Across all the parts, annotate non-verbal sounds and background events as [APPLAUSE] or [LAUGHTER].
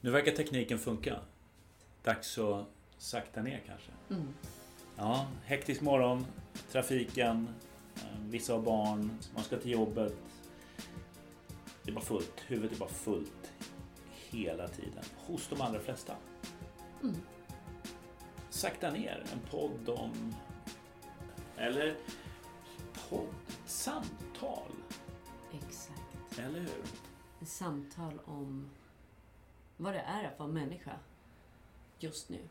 Nu verkar tekniken funka. Dags att sakta ner kanske. Mm. Ja, hektisk morgon, trafiken, eh, vissa har barn, man ska till jobbet. Det är bara fullt, huvudet är bara fullt hela tiden. Hos de allra flesta. Mm. Sakta ner, en podd om... Eller podd, samtal. Exakt. Eller hur? Samtal om vad det är att vara människa just nu.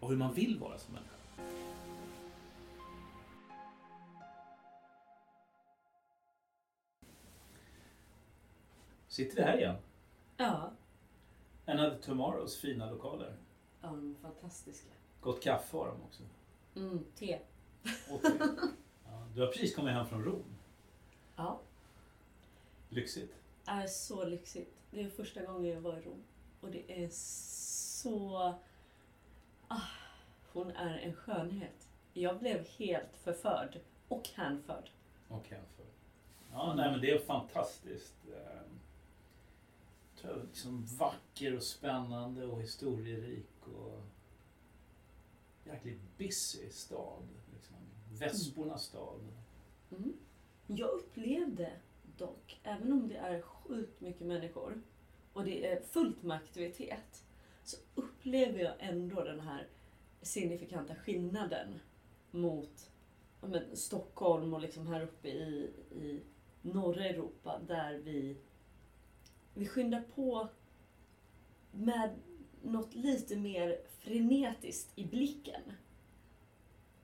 Och hur man vill vara som människa. Sitter vi här igen? Ja. Another Tomorrows fina lokaler. Ja, de är fantastiska. Gott kaffe har de också. Mm, te. Och te. Ja, du har precis kommit hem från Rom. Ja. Lyxigt. Är så lyxigt. Det är första gången jag var i Rom. Och det är så... Ah, hon är en skönhet. Jag blev helt förförd. Och hänförd. Och hänförd. Ja, nej men det är fantastiskt. Eh, tror jag, liksom vacker och spännande och historierik och jäkligt busy stad. Liksom. Vespornas stad. Mm. Jag upplevde även om det är sjukt mycket människor och det är fullt med aktivitet, så upplever jag ändå den här signifikanta skillnaden mot men, Stockholm och liksom här uppe i, i norra Europa där vi, vi skyndar på med något lite mer frenetiskt i blicken.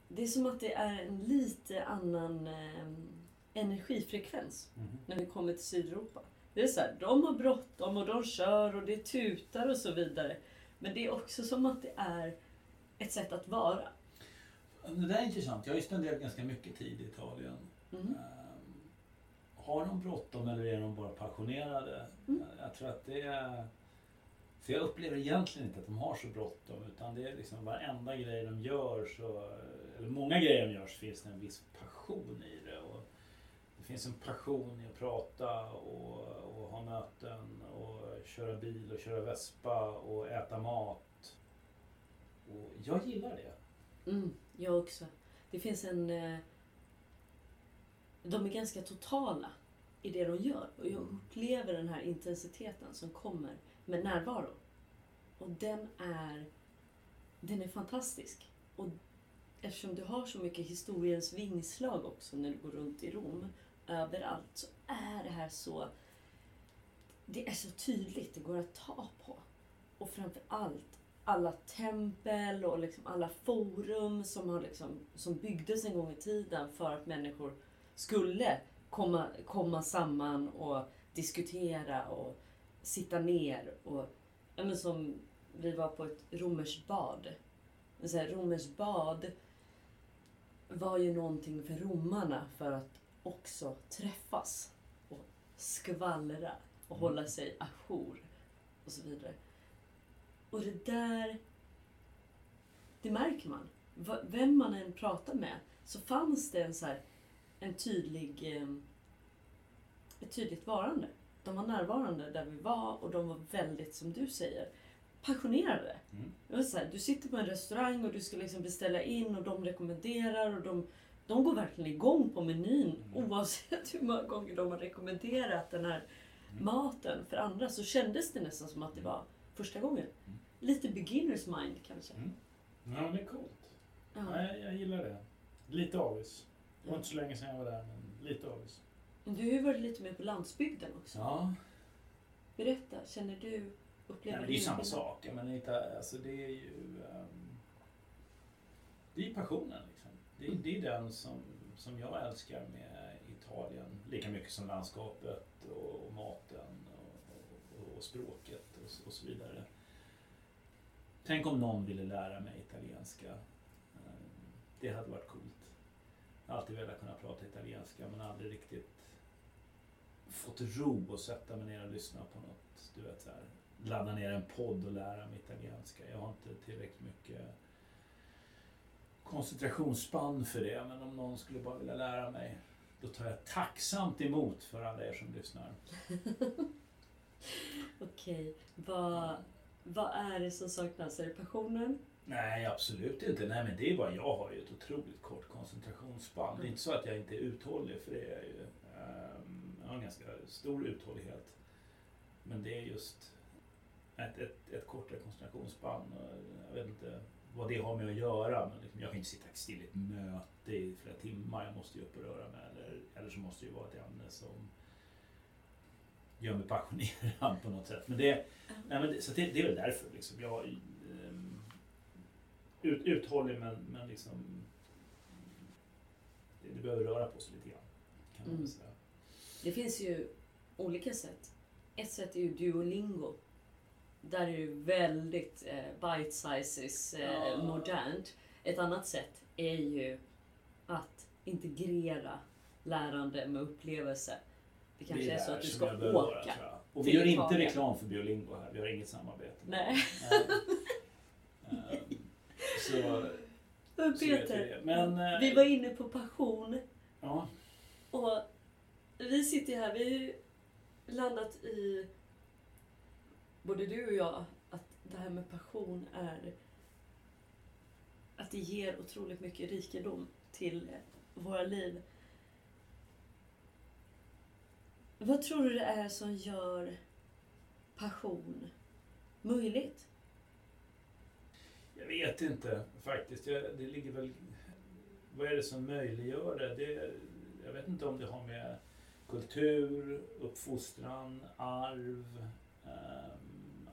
Det är som att det är en lite annan eh, energifrekvens Mhm. när vi kommer till Sydeuropa. Det är så här, de har bråttom och de kör och det tutar och så vidare. Men det är också som att det är ett sätt att vara. Det där är intressant. Jag har ju spenderat ganska mycket tid i Italien. Mm. Ehm, Har de bråttom eller är de bara passionerade? Mm. Jag tror att det är... För jag upplever egentligen inte att de har så bråttom utan det är liksom varenda grej de gör så... Eller många grejer de gör så finns det en viss passion i det. Finns en passion i att prata och, och ha möten och köra bil och köra vespa och äta mat. Och jag gillar det. Mm, jag också. Det finns en... eh, De är ganska totala i det de gör. Och jag upplever den här intensiteten som kommer med närvaro. Och den är... Den är fantastisk. Och eftersom du har så mycket historiens vingslag också när du går runt i Rom, överallt, så är det här så... Det är så tydligt, det går att ta på. Och framför allt alla tempel och liksom alla forum som, har liksom, som byggdes en gång i tiden för att människor skulle komma, komma samman och diskutera och sitta ner. Och, ja, men som vi var på ett romerskt bad. Romerskt bad var ju någonting för romarna för att också träffas och skvallra och Mm. hålla sig ajour och så vidare. Och det där, det märker man. Vem man än pratar med så fanns det en, så här, en tydlig, eh, ett tydligt varande. De var närvarande där vi var och de var väldigt, som du säger, passionerade. Mm. Det var så här, du sitter på en restaurang och du ska liksom beställa in och de rekommenderar och de, de går verkligen igång på menyn Mm. oavsett hur många gånger de har rekommenderat den här Mm. maten för andra så kändes det nästan som att det var första gången. Mm. Lite beginners mind kanske. Mm. Ja, men det är coolt. Ja. Nej, jag gillar det. Lite avis. Det var inte så länge sedan jag var där, men lite avis. Men Du har ju varit lite mer på landsbygden också. Ja, Berätta, känner du, upplever men det är ju samma sak. Jag menar, inte, alltså, det är ju... ehm, det är passionen. Det är, det är den som, som jag älskar med Italien. Lika mycket som landskapet och, och maten och, och, och språket och, och så vidare. Tänk om någon ville lära mig italienska. Eh, det hade varit coolt. Jag har alltid velat kunna prata italienska men aldrig riktigt fått ro och sätta mig ner och lyssna på något. Du vet så här, ladda ner en podd och lära mig italienska. Jag har inte tillräckligt mycket koncentrationsspann för det. Men om någon skulle bara vilja lära mig då tar jag tacksamt emot för alla er som lyssnar. [LAUGHS] Okej, vad, vad är det som saknas? Är det passionen? Nej, absolut inte. Nej, men det är bara jag har ju ett otroligt kort koncentrationsspann. Det är inte så att jag inte är uthållig, för det är jag ju. Ehm, Jag har en ganska stor uthållighet. Men det är just ett, ett, ett kortare koncentrationsspann. Jag vet inte vad det har med att göra, men liksom, jag kan inte sitta still i ett möte i flera timmar. Jag måste ju upp och röra mig. Eller, eller så måste det ju vara ett ämne som gör mig passionerad på något sätt. Men det, nej, men det, så det, det är väl därför. Liksom. Jag, ehm, ut, uthållig men, men liksom det, det behöver röra på sig lite grann. Kan Mm. säga. Det finns ju olika sätt. Ett sätt är ju Duolingo. Där är det väldigt eh, bite sizes, eh, Ja. modernt. Ett annat sätt är ju att integrera lärande med upplevelse. Det kanske Det är så där att du ska åka. jag. Och vi gör inte reklam för Biolingo här. Vi har inget samarbete. Nej. Så, [LAUGHS] Men så vi Peter. Men, eh, vi var inne på passion. ja, Och vi sitter ju här, vi har ju landat i, både du och jag, att det här med passion är att det ger otroligt mycket rikedom till våra liv. Vad tror du det är som gör passion möjligt? jag vet inte faktiskt. Jag, det ligger väl... Vad är det som möjliggör det? det? Jag vet inte om det har med kultur, uppfostran, arv, eh,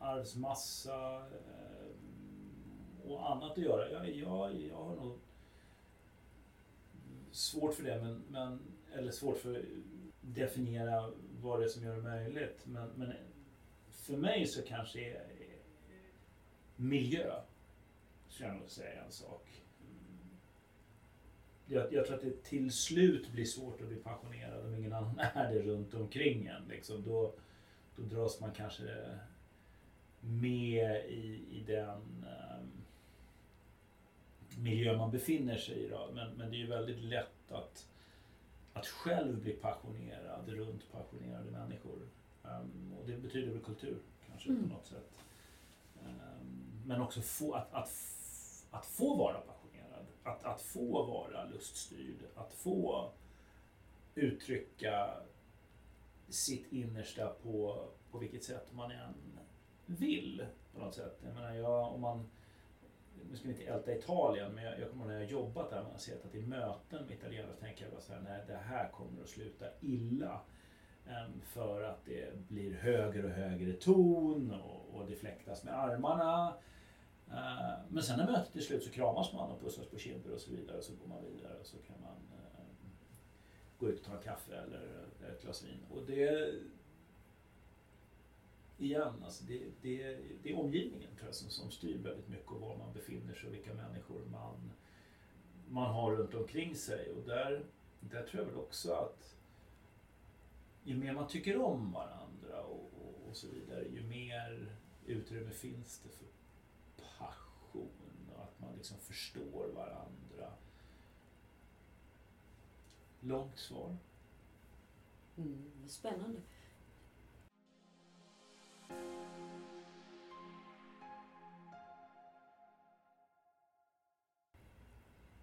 arvsmassa eh, och annat att göra. Jag, jag, jag har nog svårt för det, men, men, eller svårt för att definiera vad det är som gör det möjligt. Men, men för mig så kanske är miljö, skulle jag nog säga en sak. Jag, jag tror att det till slut blir svårt att bli pensionerad om ingen annan [LAUGHS] är det runt omkring en. Liksom. Då, då dras man kanske med i, i den ehm, miljö man befinner sig i. Då. Men, men det är ju väldigt lätt att, att själv bli passionerad runt passionerade människor. Ehm, och det betyder väl kultur kanske Mm. på något sätt. Ehm, men också få, att, att, att få vara passionerad. Att, att få vara luststyrd. Att få uttrycka sitt innersta på, på vilket sätt man än vill. På något sätt. Jag menar, jag, om man, nu ska vi inte älta Italien, men jag, jag kommer ihåg när jag jobbat där, man har sett att i möten med italienare så tänker jag bara så här, nej det här kommer att sluta illa. Ehm, för att det blir högre och högre ton och, och det fläktas med armarna. Eh, men sen när mötet är slut så kramas man och pussas på kinder och så vidare. och Så går man vidare och så kan man ehm, gå ut och ta en kaffe eller ett glas vin. Och det... Igen, alltså det, det, det är omgivningen tror jag som, som styr väldigt mycket och var man befinner sig och vilka människor man, man har runt omkring sig. Och där, där tror jag väl också att ju mer man tycker om varandra och, och, och så vidare, ju mer utrymme finns det för passion och att man liksom förstår varandra. Långt svar. Mm, spännande.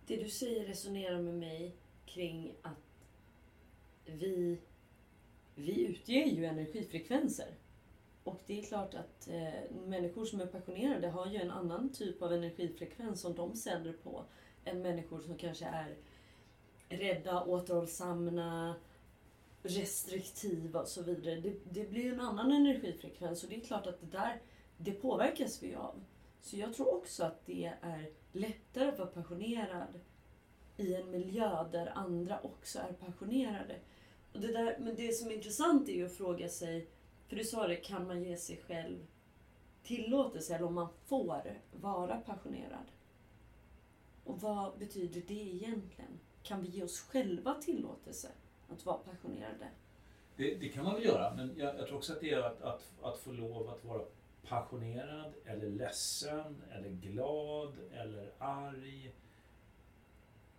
Det du säger resonerar med mig kring att vi, vi utger ju energifrekvenser. Och det är klart att eh, människor som är passionerade har ju en annan typ av energifrekvens som de sänder på än människor som kanske är rädda, återhållsamma, restriktiva och så vidare. Det, det blir ju en annan energifrekvens och det är klart att det där, det påverkas vi av. Så jag tror också att det är lättare att vara passionerad i en miljö där andra också är passionerade. Och det där, men det som är intressant är ju att fråga sig, för du sa det, kan man ge sig själv tillåtelse eller om man får vara passionerad? Och vad betyder det egentligen? Kan vi ge oss själva tillåtelse att vara passionerade? Det, det kan man väl göra, men jag, jag tror också att det är att, att, att få lov att vara passionerad eller ledsen eller glad eller arg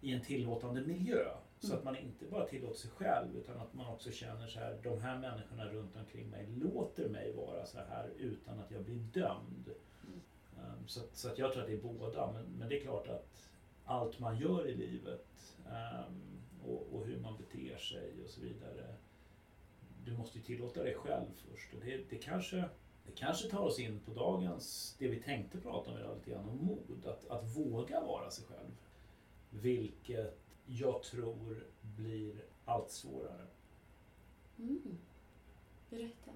i en tillåtande miljö. Så Mm. att man inte bara tillåter sig själv utan att man också känner så här, de här människorna runt omkring mig låter mig vara så här utan att jag blir dömd. Um, så, så att jag tror att det är båda, men, men det är klart att allt man gör i livet um, och, och hur man beter sig och så vidare. Du måste ju tillåta dig själv först och det, det kanske det kanske tar oss in på dagens, det vi tänkte prata om idag, lite grann om mod. Att, att våga vara sig själv. Vilket jag tror blir allt svårare. Mm. Berätta.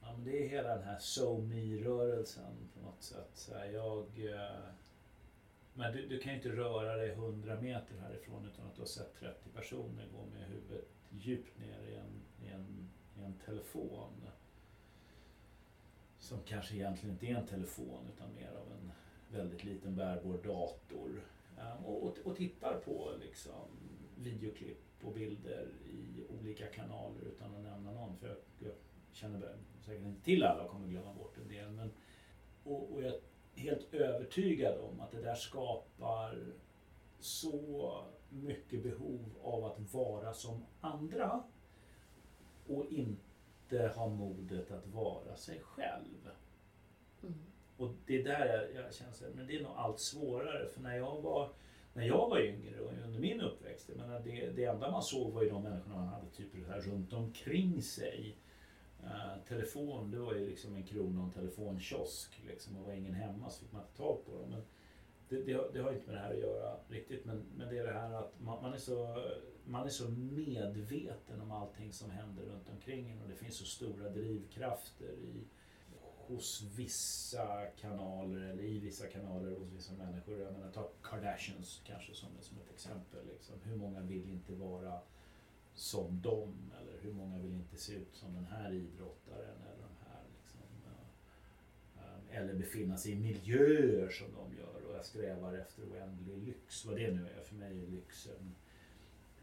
Ja, men det är hela den här So Me-rörelsen på något sätt. Så här, jag, eh, men du, du kan ju inte röra dig 100 meter härifrån utan att du har sett 30 personer gå med huvudet djupt ner i en, i en, i en telefon. Som kanske egentligen inte är en telefon utan mer av en väldigt liten bärbar dator. Och, och, och tittar på liksom videoklipp och bilder i olika kanaler utan att nämna någon. För jag, jag känner säkert inte till alla och kommer glömma bort en del. Men, och, och jag helt övertygad om att det där skapar så mycket behov av att vara som andra och inte ha modet att vara sig själv. Mm. Och det är där jag, jag känner men det är nog allt svårare. För när jag var, när jag var yngre och under min uppväxt, jag menar, det, det enda man såg var ju de människorna man hade typ här runt omkring sig. Eh, telefon, det var ju liksom en krona och en telefonkiosk. Liksom, och var ingen hemma så fick man inte tag på dem. Men det, det, har- det har inte med det här att göra riktigt. Men, men det är det här att man, man, är så, man är så medveten om allting som händer runt omkring en och det finns så stora drivkrafter i hos vissa kanaler eller i vissa kanaler hos vissa människor. Jag menar, ta Kardashians kanske som, som ett exempel. Liksom. Hur många vill inte vara som dem? Eller hur många vill inte se ut som den här idrottaren? Eller, de här, liksom, eh, eh, eller befinna sig i miljöer som de gör och jag strävar efter oändlig lyx. Vad det nu är. För mig är lyx en,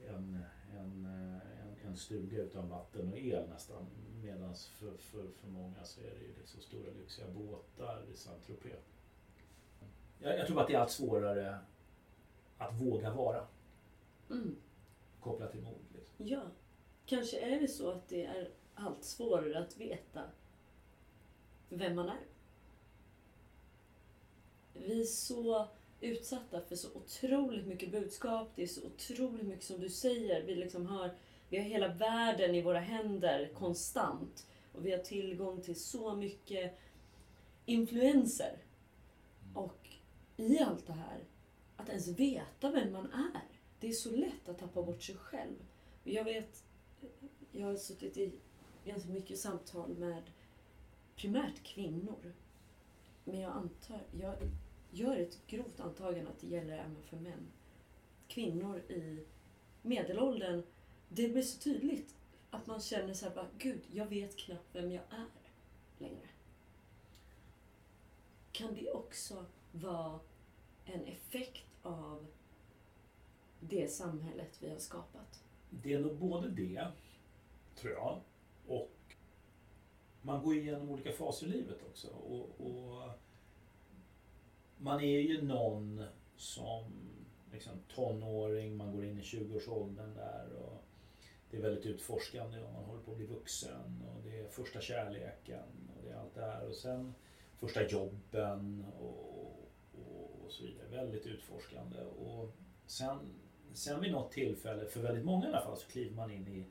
en, en, eh, en, en stuga utan vatten och el nästan. Medan för, för, för många så är det ju liksom stora lyxiga båtar i Saint-Tropez. Jag, jag tror att det är allt svårare att våga vara Mm kopplat mod. Liksom. Ja, kanske är det så att det är allt svårare att veta vem man är. Vi är så utsatta för så otroligt mycket budskap. Det är så otroligt mycket som du säger. Vi liksom har, vi har hela världen i våra händer konstant. Och vi har tillgång till så mycket influenser. Och i allt det här, att ens veta vem man är. Det är så lätt att tappa bort sig själv. Jag vet, jag har suttit i ganska mycket samtal med primärt kvinnor. Men jag antar, jag gör ett grovt antagande att det gäller även för män. Kvinnor i medelåldern, det blir så tydligt att man känner så här bara, gud, jag vet knappt vem jag är längre. Kan det också vara en effekt av det samhället vi har skapat? Det är nog både det, tror jag, och man går igenom olika faser i livet också. Och, och man är ju någon som liksom, tonåring, man går in i 20-årsåldern där. Och det är väldigt utforskande och man håller på att bli vuxen. Och det är första kärleken och det är allt det här. Och sen första jobben och, och, och så vidare. Väldigt utforskande. Och sen, sen vid något tillfälle, för väldigt många i alla fall, så kliver man in i,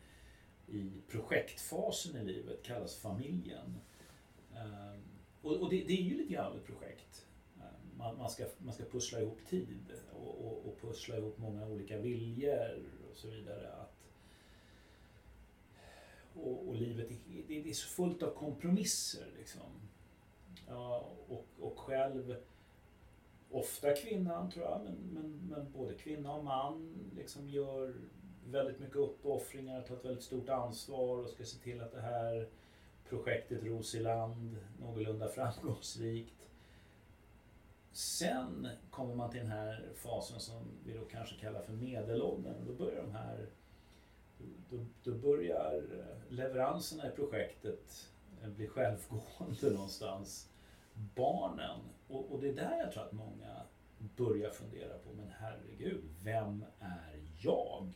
i projektfasen i livet, kallas familjen. Ehm, och och det, det är ju lite grann ett projekt. Ehm, man, man, ska, man ska pussla ihop tid och, och, och pussla ihop många olika viljor och så vidare. Att, och, och livet är, det, det är så fullt av kompromisser. Liksom. Ja, och, och själv, ofta kvinnan tror jag, men, men, men både kvinna och man liksom gör väldigt mycket uppoffringar, tar ett väldigt stort ansvar och ska se till att det här projektet ros i land någorlunda framgångsrikt. Sen kommer man till den här fasen som vi då kanske kallar för medelåldern då börjar de här då, då börjar leveranserna i projektet bli självgående [LAUGHS] någonstans. Barnen. Och, och det är där jag tror att många, börjar fundera på, men herregud, vem är jag?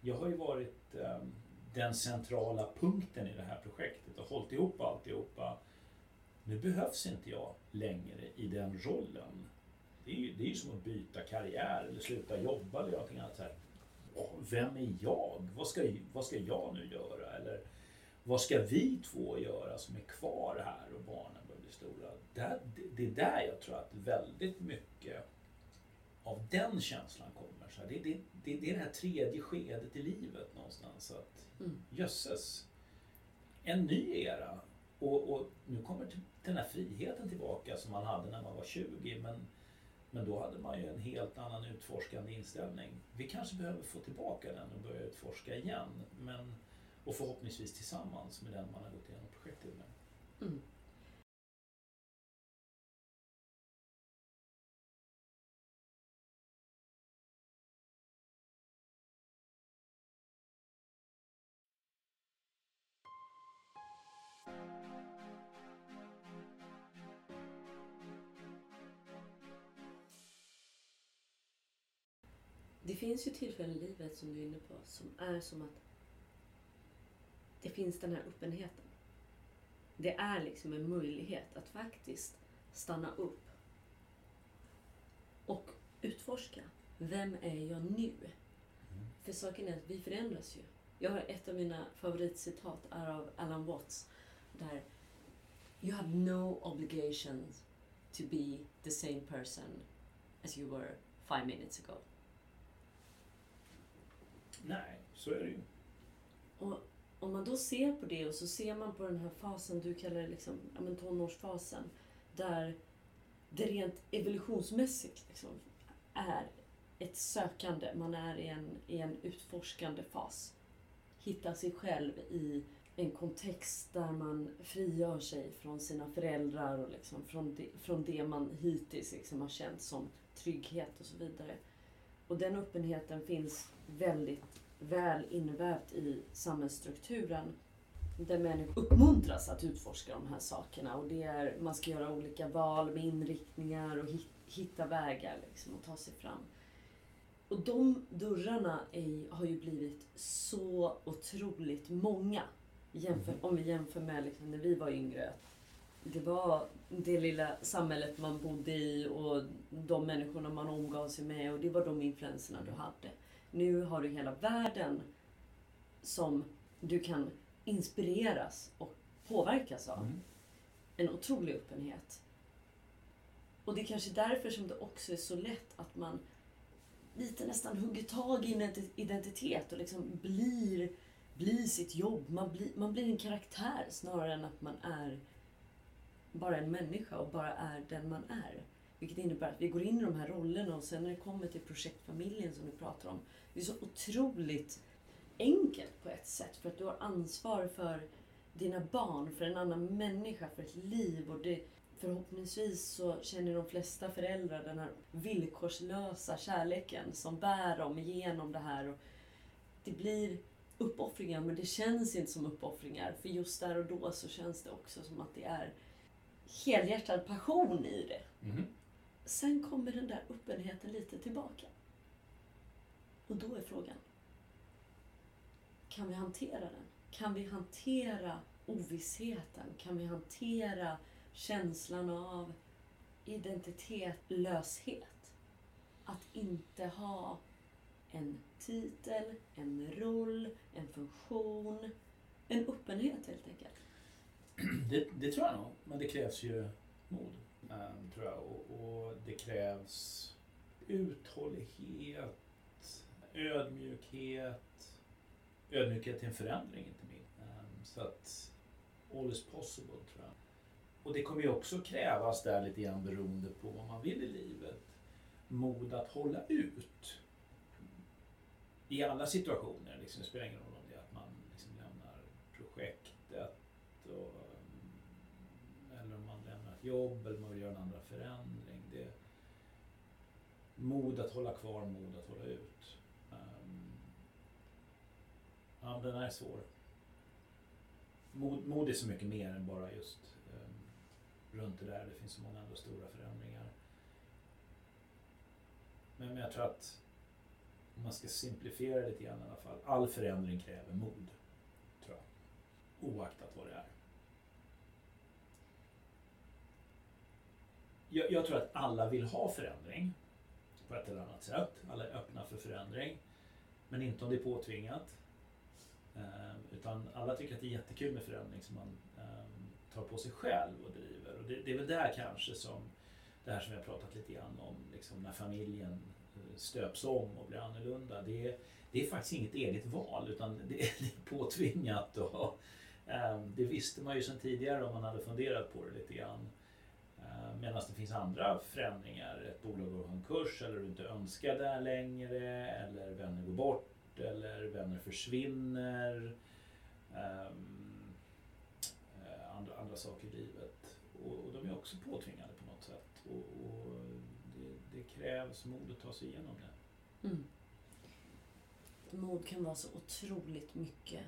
Jag har ju varit eh, den centrala punkten i det här projektet och hållit ihop alltihopa. Nu behövs inte jag längre i den rollen. Det är ju, det är ju som att byta karriär eller sluta jobba eller någonting annat. Så här, vem är jag? Vad ska, vad ska jag nu göra? Eller vad ska vi två göra som är kvar här och barnen stora? Det, det är där jag tror att väldigt mycket av den känslan kommer. Så det, det, det, det är det här tredje skedet i livet någonstans. Att, mm. Jösses, en ny era. Och, och nu kommer den här friheten tillbaka som man hade när man var 20. Men men då hade man ju en helt annan utforskande inställning. Vi kanske behöver få tillbaka den och börja utforska igen. Men, och förhoppningsvis tillsammans med den man har gått igenom projektet med. Mm. Finns ju tillfällen i livet som du är inne på som är som att det finns den här öppenheten. Det är liksom en möjlighet att faktiskt stanna upp och utforska. Vem är jag nu? Mm. För saken är att vi förändras ju. Jag har ett av mina favoritcitat är av Alan Watts. Där You have no obligation to be the same person as you were five minutes ago. Nej, så är det ju. Och om man då ser på det och så ser man på den här fasen du kallar liksom, ja, men tonårsfasen. Där det rent evolutionsmässigt liksom, är ett sökande. Man är i en, i en utforskande fas. Hitta sig själv i en kontext där man frigör sig från sina föräldrar och liksom från, det, från det man hittills liksom har känt som trygghet och så vidare. Och den öppenheten finns väldigt väl invävt i samhällsstrukturen där människor uppmuntras att utforska de här sakerna. Och det är, man ska göra olika val med inriktningar och hitta vägar liksom, och ta sig fram. Och de dörrarna är, har ju blivit så otroligt många. Jämför, om vi jämför med liksom, när vi var yngre. Det var det lilla samhället man bodde i och de människorna man omgav sig med och det var de influenserna du hade. Nu har du hela världen som du kan inspireras och påverkas av. Mm. En otrolig öppenhet. Och det är kanske därför som det också är så lätt att man lite nästan hugger tag i en identitet och liksom blir, blir sitt jobb. Man blir, man blir en karaktär snarare än att man är bara en människa och bara är den man är. Vilket innebär att vi går in i de här rollerna och sen när det kommer till projektfamiljen som du pratar om. Det är så otroligt enkelt på ett sätt för att du har ansvar för dina barn, för en annan människa, för ett liv. Och det, förhoppningsvis så känner de flesta föräldrar den här villkorslösa kärleken som bär dem igenom det här. Och det blir uppoffringar men det känns inte som uppoffringar för just där och då så känns det också som att det är helhjärtad passion i det. Mm. Sen kommer den där öppenheten lite tillbaka. Och då är frågan, kan vi hantera den? Kan vi hantera ovissheten? Kan vi hantera känslan av identitetslöshet? Att inte ha en titel, en roll, en funktion, en öppenhet helt enkelt. [CLEARS THROAT] Det, det tror jag nog, men det krävs ju mod. Um, tror jag. Och, och, det krävs uthållighet, ödmjukhet, ödmjukhet till en förändring inte minst. Um, så att all is possible tror jag. Och det kommer ju också krävas där lite grann beroende på vad man vill i livet. Mod att hålla ut. I alla situationer. Liksom, det spelar ingen roll om det är att man liksom lämnar projektet och jobb eller man vill göra en andra förändring. Det är mod att hålla kvar, mod att hålla ut. Um, ja, den är svår. Mod, mod är så mycket mer än bara just um, runt det där. Det finns så många andra stora förändringar. Men, men jag tror att om man ska simplifiera det lite grann i alla fall. All förändring kräver mod. Tror jag. Oaktat vad det är. Jag, jag tror att alla vill ha förändring på ett eller annat sätt. Alla är öppna för förändring. Men inte om det är påtvingat. Eh, utan alla tycker att det är jättekul med förändring som man eh, tar på sig själv och driver. Och det, det, är väl där kanske som det här som vi har pratat lite grann om, liksom när familjen eh, stöps om och blir annorlunda. Det är, det är faktiskt inget eget val utan [LAUGHS] det är, det är påtvingat. Och, eh, det visste man ju sedan tidigare om man hade funderat på det lite grann. Medan det finns andra förändringar. Ett bolag går konkurs eller du inte önskar det längre eller vänner går bort eller vänner försvinner. Um, andra, andra saker i livet. Och, och, de är också påtvingade på något sätt. Och, och det, det, krävs mod att ta sig igenom det. Mm. Mod kan vara så otroligt mycket.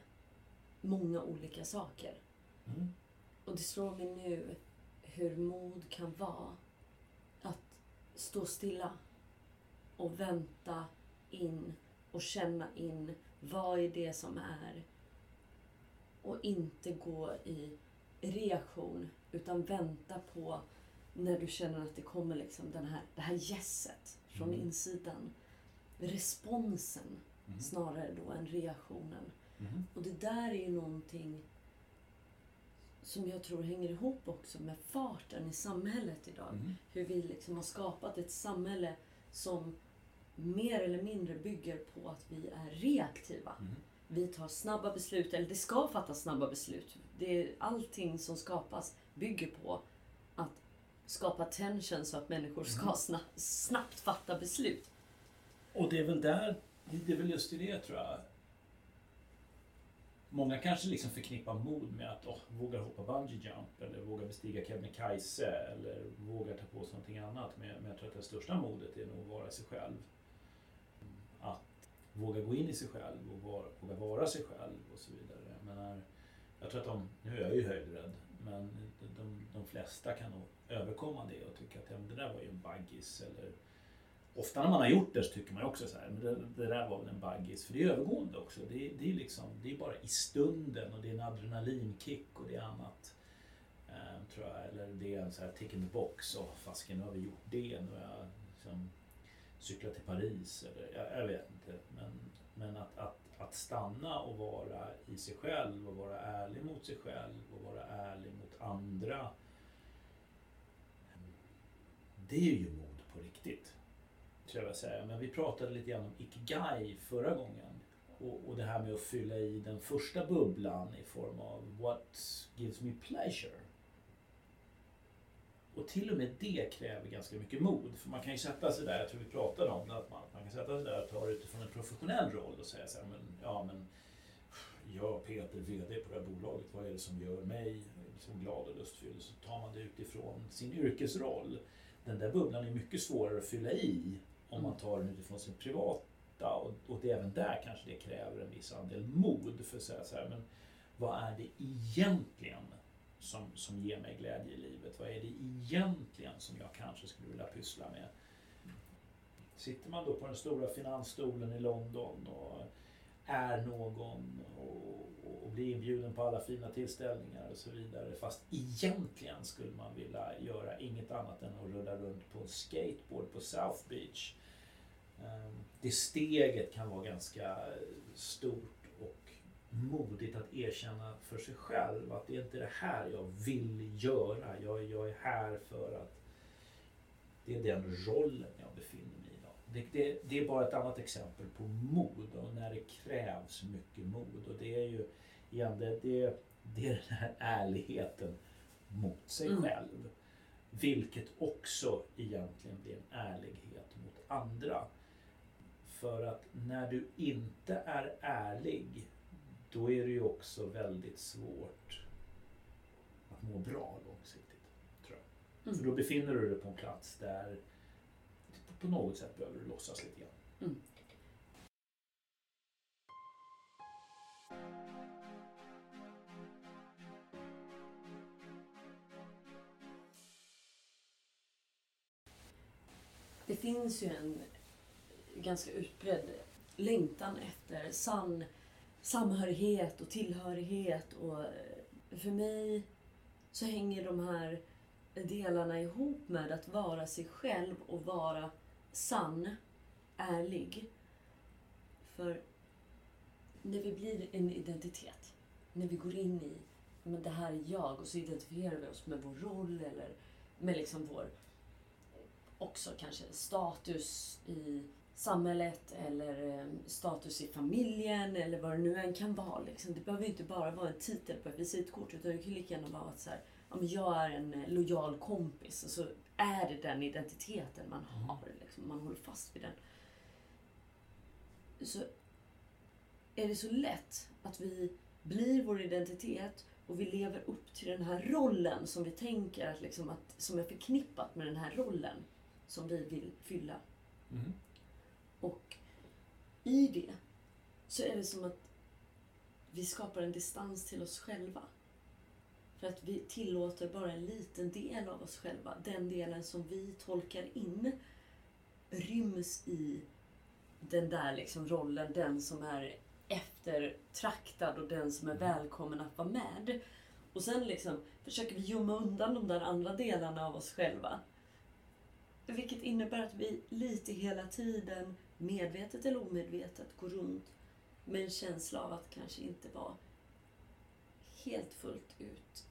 Många olika saker. Mm. Och det slår mig nu hur mod kan vara att stå stilla och vänta in och känna in vad är det som är och inte gå i reaktion utan vänta på när du känner att det kommer liksom den här, det här gässet från mm. insidan. Responsen mm. snarare då än reaktionen. Mm. Och det där är ju någonting som jag tror hänger ihop också med farten i samhället idag. Mm. Hur vi liksom har skapat ett samhälle som mer eller mindre bygger på att vi är reaktiva. Mm. Vi tar snabba beslut, eller det ska fattas snabba beslut. Det är, allting som skapas bygger på att skapa tension så att människor ska mm. snabbt, snabbt fatta beslut. Och det är väl där, det är väl just i det tror jag. Många kanske liksom förknippar mod med att oh, våga hoppa bungee jump eller våga bestiga Kebnekaise eller våga ta på sig någonting annat. Men, men jag tror att det största modet är nog att vara sig själv Att våga gå in i sig själv och vara, våga vara sig själv och så vidare. Men jag tror att de, nu är jag ju höjdrädd, men de, de flesta kan nog överkomma det och tycka att ja, det där var ju en baggis. Eller, ofta när man har gjort det så tycker man ju också så här, men det, det där var väl en baggis. För det är övergående också. Det, det, är liksom, det är bara i stunden och det är en adrenalinkick och det är annat. Eh, tror jag. Eller det är en så här tick in the box och fasken nu har vi gjort det. Nu har jag liksom, cyklat till Paris eller jag, jag vet inte. Men, men att, att, att stanna och vara i sig själv och vara ärlig mot sig själv och vara ärlig mot andra. Det är ju mod på riktigt. Tror jag säga. Men vi pratade lite grann om Ikigai förra gången. Och, och det här med att fylla i den första bubblan i form av What gives me pleasure? Och till och med det kräver ganska mycket mod. För man kan ju sätta sig där, jag tror vi pratade om det, att man, man kan sätta sig där och ta det utifrån en professionell roll och säga så här, men, ja men jag Peter, VD på det här bolaget, vad är det som gör mig liksom glad och lustfylld? Så tar man det utifrån sin yrkesroll. Den där bubblan är mycket svårare att fylla i om man tar den utifrån sin privata och, och det, även där kanske det kräver en viss andel mod för att säga så här, men vad är det egentligen som, som ger mig glädje i livet? Vad är det egentligen som jag kanske skulle vilja pyssla med? Sitter man då på den stora finansstolen i London och är någon och, bli inbjuden på alla fina tillställningar och så vidare. Fast egentligen skulle man vilja göra inget annat än att rulla runt på en skateboard på South Beach. Ehm, det steget kan vara ganska stort och modigt att erkänna för sig själv att det är inte det här jag vill göra. Jag, jag är här för att det är den rollen jag befinner mig i. Det, det, det, är bara ett annat exempel på mod och när det krävs mycket mod. Och det är ju igen, det, det, det är den här ärligheten mot sig mm. själv. Vilket också egentligen blir en ärlighet mot andra. För att när du inte är ärlig då är det ju också väldigt svårt att må bra långsiktigt. Tror jag. Mm. För då befinner du dig på en plats där på något sätt behöver du låtsas lite grann. Mm. Det finns ju en ganska utbredd längtan efter sann samhörighet och tillhörighet. Och eh, för mig så hänger de här delarna ihop med att vara sig själv och vara sann, ärlig. För när vi blir en identitet, när vi går in i men det här är jag och så identifierar vi oss med vår roll eller med liksom vår också kanske status i samhället eller eh, status i familjen eller vad det nu än kan vara. Liksom. Det behöver inte bara vara en titel på ett visitkort utan det kan lika gärna vara att så här, ja, men jag är en eh, lojal kompis och så är det den identiteten man mm. har. Liksom. Man håller fast vid den. Så är det så lätt att vi blir vår identitet och vi lever upp till den här rollen som vi tänker att, liksom att som är förknippat med den här rollen som vi vill fylla. Mm. Och i det så är det som att vi skapar en distans till oss själva. För att vi tillåter bara en liten del av oss själva. Den delen som vi tolkar in ryms i den där liksom rollen, den som är eftertraktad och den som är mm. välkommen att vara med. Och sen liksom försöker vi gömma undan de där andra delarna av oss själva. Vilket innebär att vi lite hela tiden, medvetet eller omedvetet, går runt med en känsla av att kanske inte vara helt fullt ut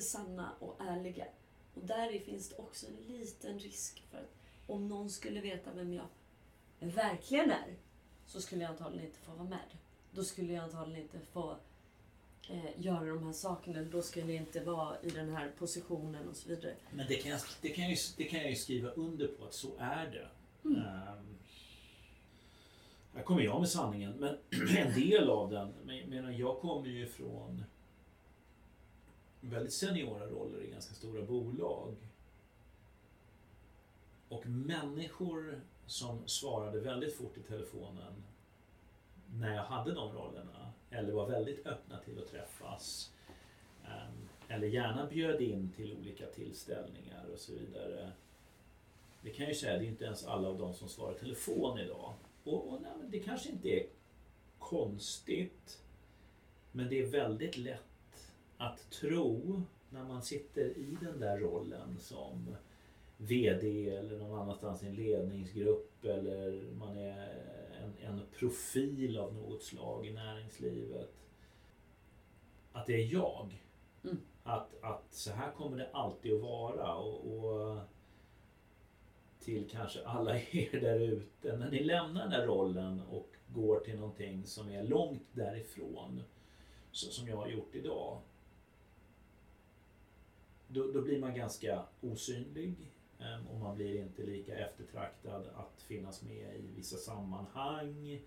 sanna och ärliga. Och där finns det också en liten risk för att om någon skulle veta vem jag verkligen är så skulle jag antagligen inte få vara med. Då skulle jag antagligen inte få eh, göra de här sakerna. Då skulle jag inte vara i den här positionen och så vidare. Men det kan jag, det kan jag, ju, det kan jag ju skriva under på att så är det. Mm. Um, här kommer jag med sanningen, men [CLEARS THROAT] en del av den. Men jag kommer ju från väldigt seniora roller i ganska stora bolag. Och människor som svarade väldigt fort i telefonen när jag hade de rollerna. Eller var väldigt öppna till att träffas. Ehm, eller gärna bjöd in till olika tillställningar och så vidare. Det kan jag ju säga, det är inte ens alla av dem som svarar telefon idag. Och, och nej, det kanske inte är konstigt. Men det är väldigt lätt att tro när man sitter i den där rollen som VD eller någon annanstans i en ledningsgrupp eller man är en, en profil av något slag i näringslivet. Att det är jag. Mm. Att, att så här kommer det alltid att vara. Och, och till kanske alla [LAUGHS] er där ute. När ni lämnar den här rollen och går till någonting som är långt därifrån. Så, som jag har gjort idag. Då, då blir man ganska osynlig. Ehm, och man blir inte lika eftertraktad att finnas med i vissa sammanhang.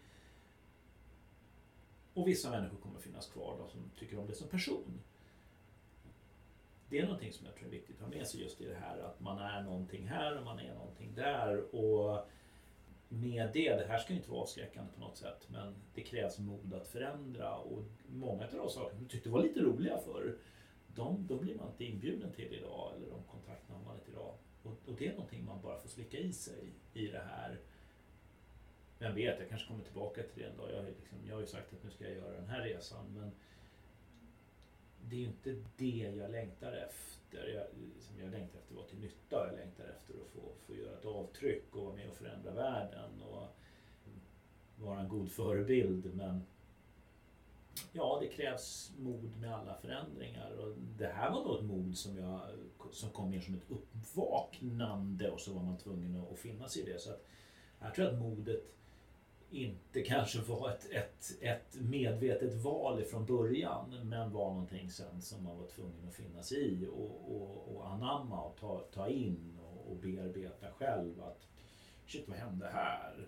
Och vissa människor kommer finnas kvar då, som tycker om det som person. Det är någonting som jag tror är viktigt att ha med sig just i det här att man är någonting här och man är någonting där. Och med det, det här ska inte vara avskräckande på något sätt, men det krävs mod att förändra och många av de saker som du tyckte var lite roliga förr, de, de blir man inte inbjuden till idag eller de kontakterna har man inte idag. Och, och, det är någonting man bara får slicka i sig i det här. Vem vet, jag kanske kommer tillbaka till det en dag. Jag, liksom, jag har ju sagt att nu ska jag göra den här resan men det är ju inte det jag längtar efter. Jag, liksom, jag längtar efter att vara till nytta. Jag längtar efter att få, få göra ett avtryck och vara med och förändra världen och vara en god förebild. Men ja, det krävs mod med alla förändringar och det här var nog ett mod som, jag, som kom mer som ett uppvaknande och så var man tvungen att, finna sig i det. Så att, jag tror att modet inte kanske var ett, ett, ett medvetet val från början men var någonting sen som man var tvungen att finna sig i och, och, och anamma och ta, ta in och, och bearbeta själv. att Shit, vad hände här?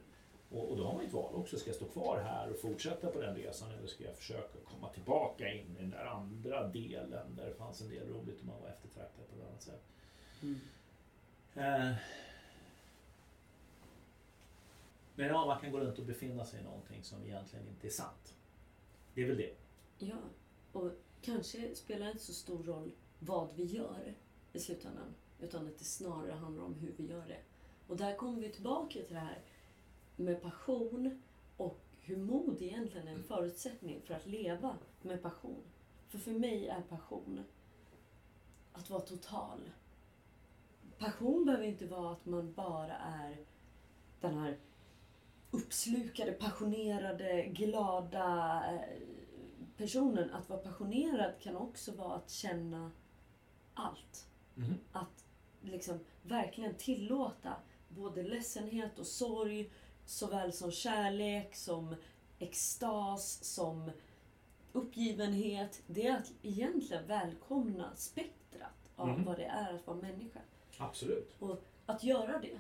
Och, och då har man ett val också. Ska jag stå kvar här och fortsätta på den resan eller ska jag försöka komma tillbaka in i den där andra delen där det fanns en del roligt och man var eftertraktad på ett annat sätt. Mm. Eh. Men ja, man kan gå runt och befinna sig i någonting som egentligen inte är sant. Det är väl det. Ja, och kanske spelar det inte så stor roll vad vi gör i slutändan. Utan att det snarare handlar om hur vi gör det. Och där kommer vi tillbaka till det här med passion och hur mod egentligen är en förutsättning för att leva med passion. För för mig är passion att vara total. Passion behöver inte vara att man bara är den här uppslukade, passionerade, glada eh, personen. Att vara passionerad kan också vara att känna allt. Mhm. Att liksom verkligen tillåta både ledsenhet och sorg såväl som kärlek, som extas, som uppgivenhet. Det är att egentligen välkomna spektrat av Mhm. vad det är att vara människa. Absolut. Och att göra det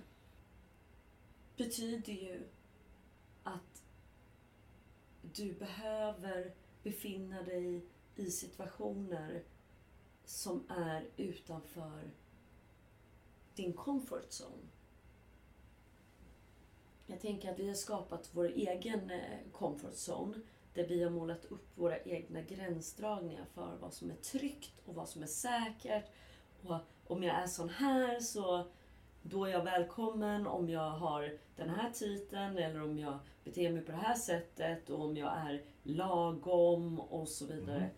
betyder ju att du behöver befinna dig i situationer som är utanför din comfort zone. Jag tänker att vi har skapat vår egen eh, comfort zone där vi har målat upp våra egna gränsdragningar för vad som är tryggt och vad som är säkert. Och om jag är sån här så då är jag välkommen om jag har den här titeln eller om jag beter mig på det här sättet och om jag är lagom och så vidare. Mhm.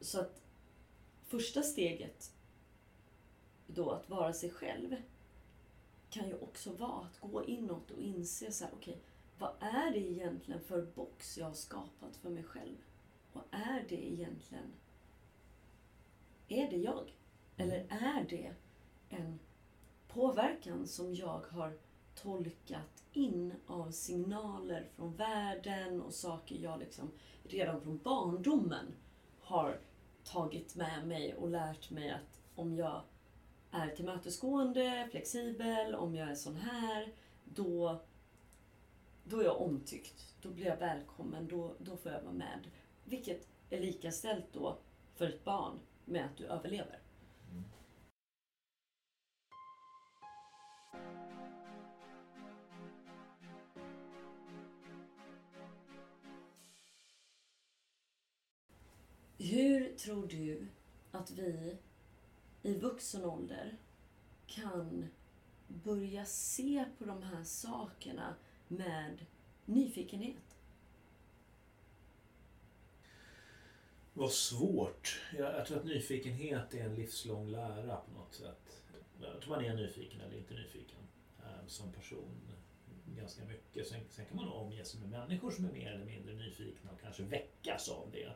Så att första steget då att vara sig själv kan ju också vara att gå inåt och inse så här, okej, vad är det egentligen för box jag har skapat för mig själv? Och är det egentligen, är det jag? Eller är det en påverkan som jag har tolkat in av signaler från världen och saker jag liksom redan från barndomen har tagit med mig och lärt mig att om jag är tillmötesgående, flexibel, om jag är sån här, då, då är jag omtyckt. Då blir jag välkommen, då, då får jag vara med. Vilket är lika ställt då för ett barn med att du överlever. Mm. Hur tror du att vi i vuxen ålder kan börja se på de här sakerna med nyfikenhet? Vad svårt. Jag, jag tror att nyfikenhet är en livslång lära på något sätt. Jag tror man är nyfiken eller inte nyfiken eh, som person ganska mycket. Sen, sen kan man omge sig med människor som är mer eller mindre nyfikna och kanske väckas av det.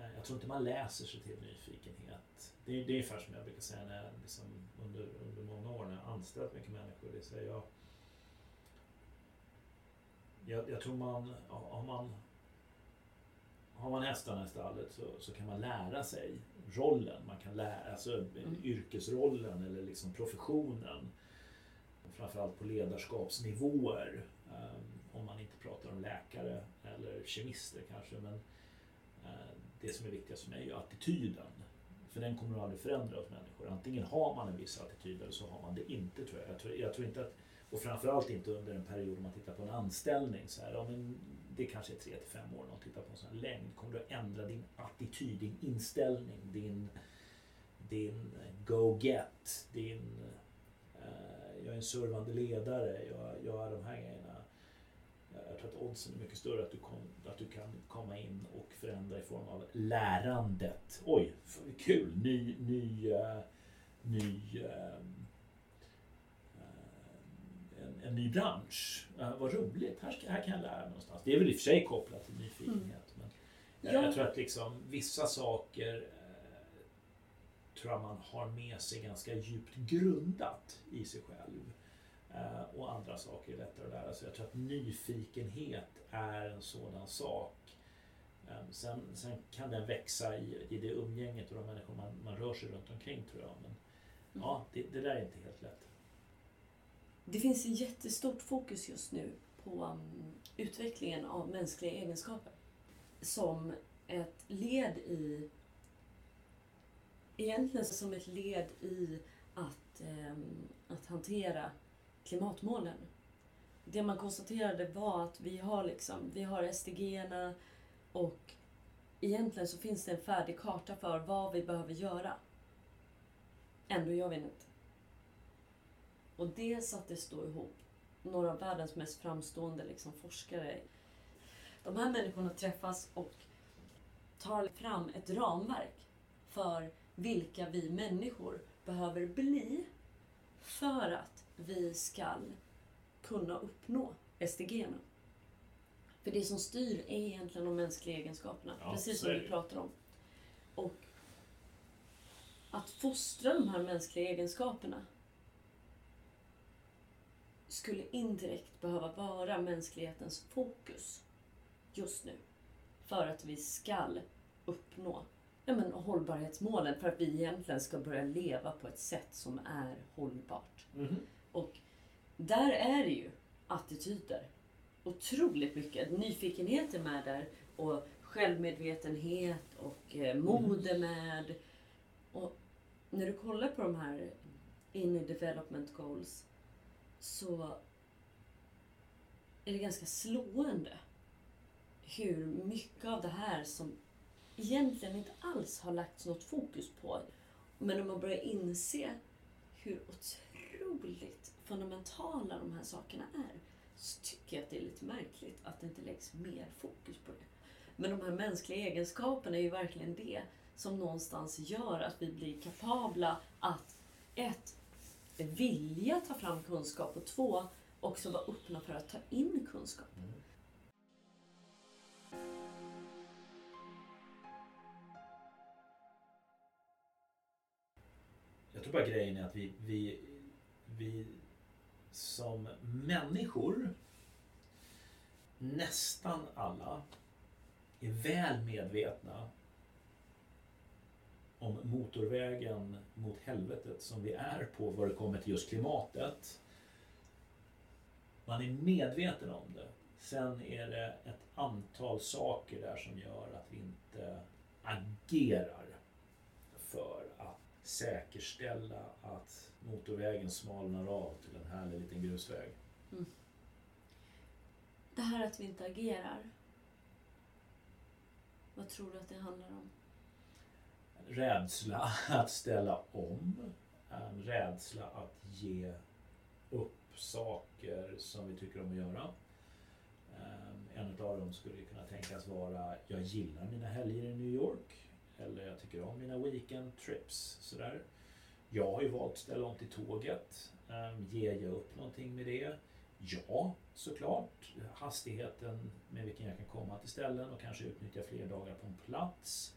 Eh, jag tror inte man läser sig till nyfikenhet. Det, är- det är ungefär som jag brukar säga när jag liksom under, under många år när jag anställt mycket människor. Det säger jag, jag, jag tror man, har man har man hästarna i stallet så, så kan man lära sig rollen. Man kan lära, alltså yrkesrollen eller liksom professionen. Framförallt på ledarskapsnivåer. eh, om man inte pratar om läkare eller kemister kanske. Men det som är viktigast för mig är ju attityden. För den kommer aldrig förändra hos människor. Antingen har man en viss attityd eller så har man det inte tror jag. Jag tror, jag tror inte att, och framförallt inte under en period om man tittar på en anställning. Så här, ja, men det kanske är 3 till 5 år, om man tittar på en sån här längd. Kommer du att ändra din attityd, din inställning, din, din go-get, din eh, jag är en servande ledare, jag gör de här grejerna. Jag tror att oddsen är mycket större att du, kom, att du kan komma in och förändra i form av lärandet. Oj, kul! Ny, ny, eh, ny eh, en, en ny bransch. Uh, vad roligt, här, här kan jag lära mig någonstans. Det är väl i och för sig kopplat till nyfikenhet. Men jag, Ja. jag tror att liksom, vissa saker eh, tror jag man har med sig ganska djupt grundat i sig själv. Eh, och andra saker är lättare att lära sig. Jag tror att nyfikenhet är en sådan sak. Eh, sen, sen kan den växa i, i det umgänget och de människor man, man rör sig runt omkring tror jag. Men ja, det, det där är inte helt lätt. Det finns ett jättestort fokus just nu på um, utvecklingen av mänskliga egenskaper. Som ett led i... Egentligen som ett led i att, ehm, att hantera klimatmålen. Det man konstaterade var att vi har, liksom, vi har SDG och egentligen så finns det en färdig karta för vad vi behöver göra. Ändå gör vi det inte. Och det sattes då ihop några av världens mest framstående liksom, forskare. De här människorna träffas och tar fram ett ramverk för vilka vi människor behöver bli för att vi ska kunna uppnå SDG. För det som styr är egentligen de mänskliga egenskaperna, Ja, precis som vi pratar om. Och att fostra de här mänskliga egenskaperna skulle indirekt behöva vara mänsklighetens fokus just nu. För att vi skall uppnå ja, men, hållbarhetsmålen. För att vi egentligen ska börja leva på ett sätt som är hållbart. Mhm. Och där är det ju attityder. Otroligt mycket. Nyfikenhet är med där. Och självmedvetenhet och eh, mode med. Och när du kollar på de här inner development goals så är det ganska slående hur mycket av det här som egentligen inte alls har lagts något fokus på. Men om man börjar inse hur otroligt fundamentala de här sakerna är så tycker jag att det är lite märkligt att det inte läggs mer fokus på det. Men de här mänskliga egenskaperna är ju verkligen det som någonstans gör att vi blir kapabla att ett, vilja ta fram kunskap och två, också vara öppna för att ta in kunskap. Mm. Jag tror bara grejen är att vi, vi, vi som människor, nästan alla, är väl medvetna om motorvägen mot helvetet som vi är på vad det kommer till just klimatet. Man är medveten om det. Sen är det ett antal saker där som gör att vi inte agerar för säkerställa att motorvägen smalnar av till en härlig liten grusväg. Det här att vi inte agerar. Vad tror du att det handlar om? Rädsla att ställa om. En rädsla att ge upp saker som vi tycker om att göra. Ehm, En av dem skulle kunna tänkas vara jag gillar mina helger i New York. Eller jag tycker om mina weekend trips. Sådär. Jag har ju valt att ställa om till tåget. Ehm, ger jag upp någonting med det? Ja, såklart. Hastigheten med vilken jag kan komma till ställen och kanske utnyttja fler dagar på en plats.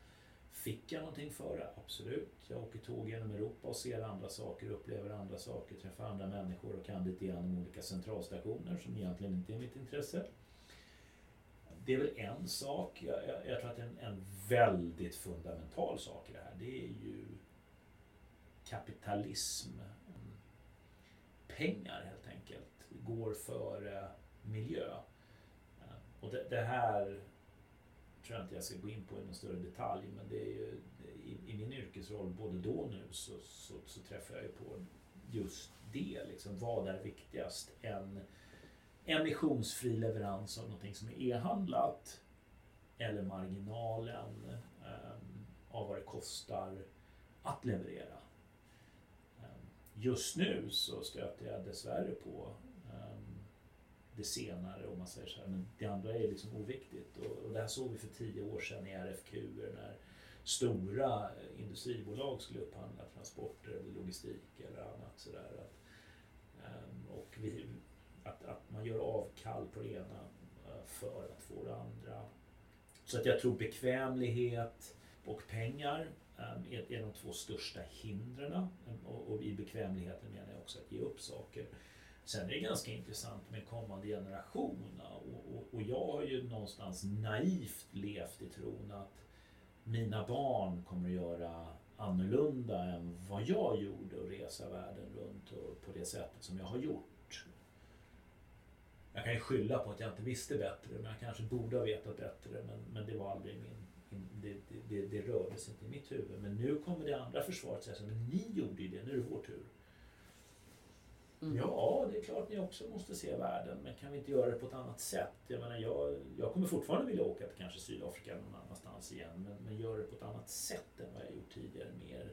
Fick jag någonting för det? Absolut. Jag åker tåg genom Europa och ser andra saker, upplever andra saker, träffar andra människor och kan lite grann om olika centralstationer som egentligen inte är mitt intresse. Det är väl en sak. Jag, jag, jag tror att en, en väldigt fundamental sak i det här, det är ju kapitalism. Pengar helt enkelt går före miljö. Eh, och det, det här tror jag inte jag ska gå in på i någon större detalj men det är ju i, i min yrkesroll både då och nu så, så, så träffar jag ju på just det. Liksom, vad är viktigast? En emissionsfri leverans av någonting som är e-handlat eller marginalen um, av vad det kostar att leverera. Um, just nu så stöter jag dessvärre på um, det senare om man säger så här, men det andra är liksom oviktigt. Och, och det här såg vi för tio år sedan i RFQ när stora eh, industribolag skulle upphandla transporter eller logistik eller annat sådär. Och vi, att, att man gör avkall på det ena eh, för att få det andra. Så att jag tror bekvämlighet och pengar ehm, är, är de två största hindren. Och, och i bekvämligheten menar jag också att ge upp saker. Sen är det ganska intressant med kommande generation och, och, och, jag har ju någonstans naivt levt i tron att mina barn kommer att göra annorlunda än vad jag gjorde och resa världen runt och på det sättet som jag har gjort. Jag kan ju skylla på att jag inte visste bättre, men jag kanske borde ha vetat bättre, men, men det var aldrig min, det, det, det, det rörde sig inte i mitt huvud. Men nu kommer det andra försvaret säga så men ni gjorde ju det, nu är det vår tur. Mm. Ja, det är klart ni också måste se världen, men kan vi inte göra det på ett annat sätt? Jag menar, jag, jag kommer fortfarande vilja åka till kanske Sydafrika eller någon annanstans igen, men, men gör det på ett annat sätt än vad jag gjort tidigare. Mer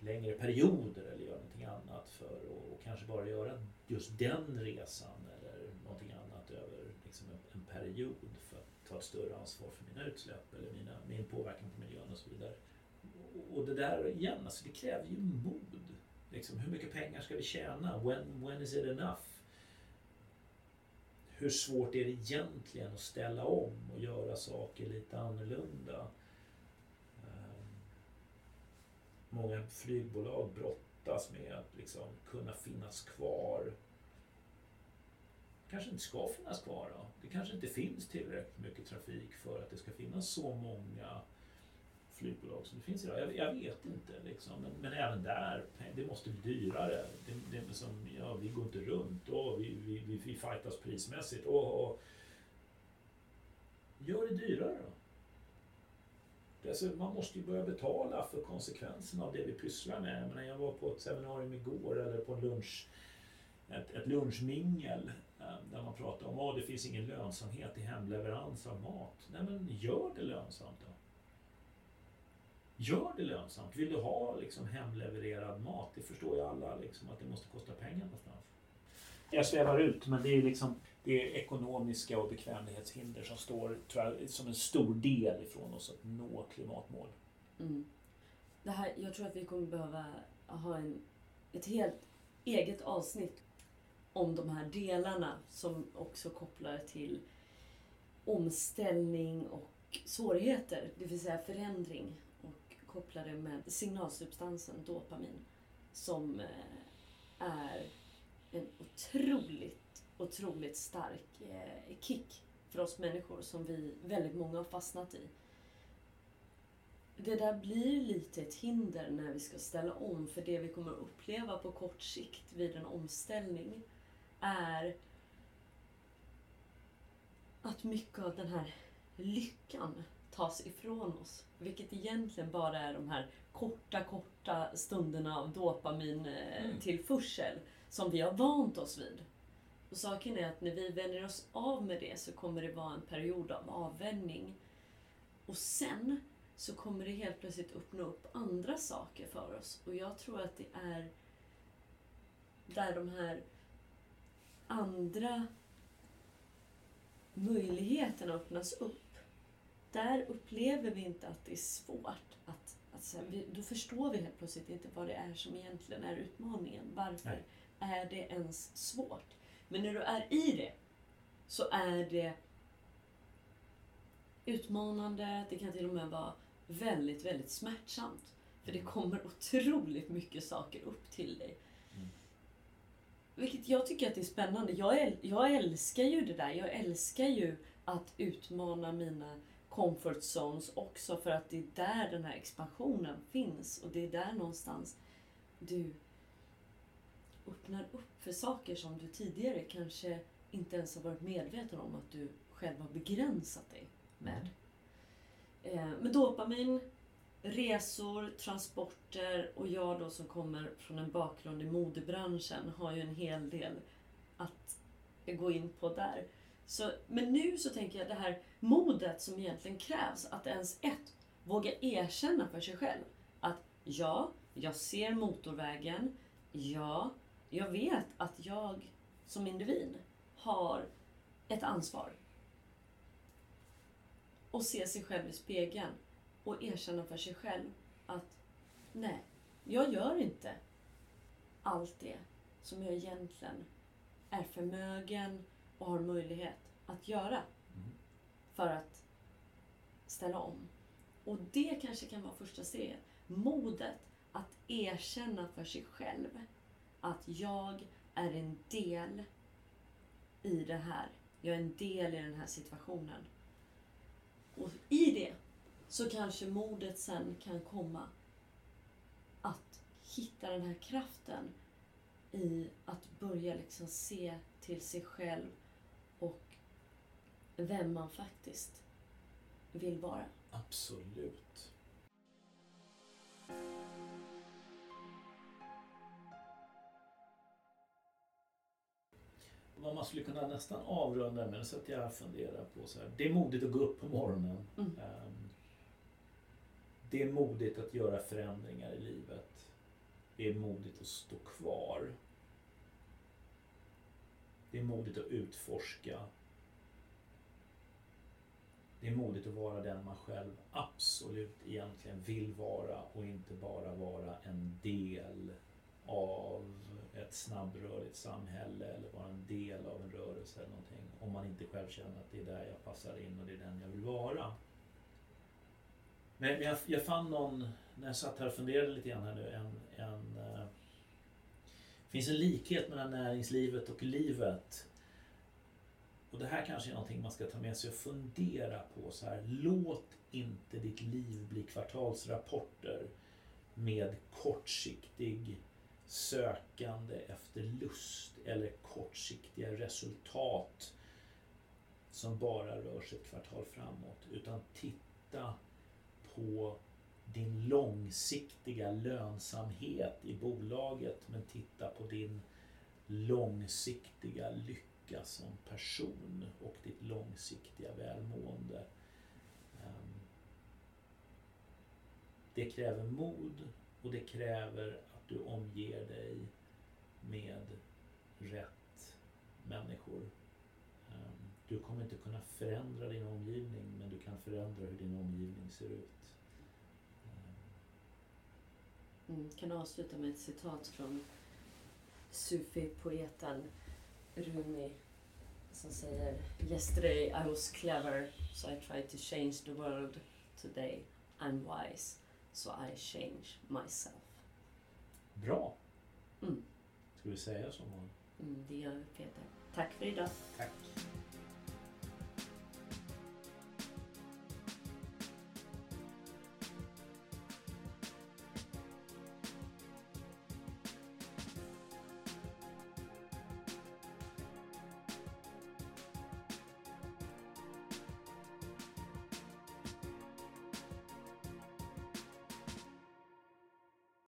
längre perioder eller göra någonting annat för att och kanske bara göra just den resan eller någonting annat över liksom en, en period för att ta ett större ansvar för mina utsläpp eller mina, min påverkan på miljön och så vidare. Och, och det där igen, alltså det kräver ju mod. Liksom, hur mycket pengar ska vi tjäna? When, when is it enough? Hur svårt är det egentligen att ställa om och göra saker lite annorlunda? Um, många flygbolag brottas med att liksom kunna finnas kvar. kanske inte ska finnas kvar då. Det kanske inte finns tillräckligt mycket trafik för att det ska finnas så många flygbolag som det finns idag. Jag, jag vet inte liksom. Men, men, även där, det måste bli dyrare. Det, det är som, ja, vi går inte runt och vi, vi, vi, vi fightas prismässigt. Och, och, gör det dyrare då. Alltså, man måste ju börja betala för konsekvenserna av det vi pysslar med. Jag, menar, jag var på ett seminarium igår eller på en lunch, ett, ett lunchmingel eh, där man pratade om att det finns ingen lönsamhet i hemleverans av mat. Nej men gör det lönsamt då. Gör det lönsamt. Vill du ha liksom hemlevererad mat, det förstår ju alla liksom, att det måste kosta pengar någonstans. Jag svävar ut, men det är liksom det är ekonomiska och bekvämlighetshinder som står tror jag, som en stor del ifrån oss att nå klimatmål. Mm. Det här, jag tror att vi kommer behöva ha en, ett helt eget avsnitt om de här delarna som också kopplar till omställning och svårigheter, det vill säga förändring och kopplade med signalsubstansen dopamin som eh, är en otroligt, otroligt stark eh, kick för oss människor som vi, väldigt många har fastnat i. Det där blir lite ett hinder när vi ska ställa om för det vi kommer att uppleva på kort sikt vid en omställning är att mycket av den här lyckan tas ifrån oss. Vilket egentligen bara är de här korta, korta stunderna av dopamintillförsel mm. som vi har vant oss vid. Och saken är att när vi vänjer oss av med det så kommer det vara en period av avvänjning. Och sen så kommer det helt plötsligt öppna upp andra saker för oss. Och jag tror att det är där de här andra möjligheterna öppnas upp där upplever vi inte att det är svårt. Att, att vi, då förstår vi helt plötsligt inte vad det är som egentligen är utmaningen. Varför Nej. är det ens svårt? Men när du är i det så är det utmanande, det kan till och med vara väldigt, väldigt smärtsamt. För det mm. kommer [LAUGHS] otroligt mycket saker upp till dig. Mm. Vilket jag tycker att det är spännande. Jag, äl jag älskar ju det där. Jag älskar ju att utmana mina comfort zones också för att det är där den här expansionen finns och det är där någonstans du öppnar upp för saker som du tidigare kanske inte ens har varit medveten om att du själv har begränsat dig med. Mm. Men dopamin, resor, transporter och jag då som kommer från en bakgrund i modebranschen har ju en hel del att gå in på där. Så, men nu så tänker jag det här modet som egentligen krävs, att ens ett, våga erkänna för sig själv att ja, jag ser motorvägen. Ja, jag vet att jag som individ har ett ansvar. Och se sig själv i spegeln och erkänna för sig själv att nej, jag gör inte allt det som jag egentligen är förmögen och har möjlighet att göra mm. för att ställa om. Och det kanske kan vara första steget. Modet att erkänna för sig själv att jag är en del i det här. Jag är en del i den här situationen. Och i det så kanske modet sen kan komma att hitta den här kraften i att börja liksom se till sig själv och vem man faktiskt vill vara. Absolut. Vad man skulle kunna nästan avrunda med, så att jag funderar på så här. Det är modigt att gå upp på morgonen. Mm. Ehm, det är modigt att göra förändringar i livet. det är modigt att stå kvar. Det är modigt att utforska. Det är modigt att vara den man själv absolut egentligen vill vara och inte bara vara en del av ett snabbrörligt samhälle eller vara en del av en rörelse eller någonting. Om man inte själv känner att det är där jag passar in och det är den jag vill vara. Men jag, jag fann någon, när jag satt här och funderade lite grann här nu, en, en uh, finns en likhet mellan näringslivet och livet. Och det här kanske är någonting man ska ta med sig och fundera på så här. Låt inte ditt liv bli kvartalsrapporter med kortsiktig sökande efter lust eller kortsiktiga resultat som bara rör sig ett kvartal framåt. Utan titta på din långsiktiga lönsamhet i bolaget men titta på din långsiktiga lycka som person och ditt långsiktiga välmående. Ehm, det kräver mod och det kräver du omger dig med rätt människor. Ehm, du kommer inte kunna förändra din omgivning men du kan förändra hur din omgivning ser ut. Ehm. Mm, kan avsluta med ett citat från sufi-poeten Rumi som säger Yesterday I was clever so I tried to change the world. Today I'm wise so I change myself. Bra! Mm. Ska vi säga så? Mm, det gör vi Peter. Tack för idag. Tack.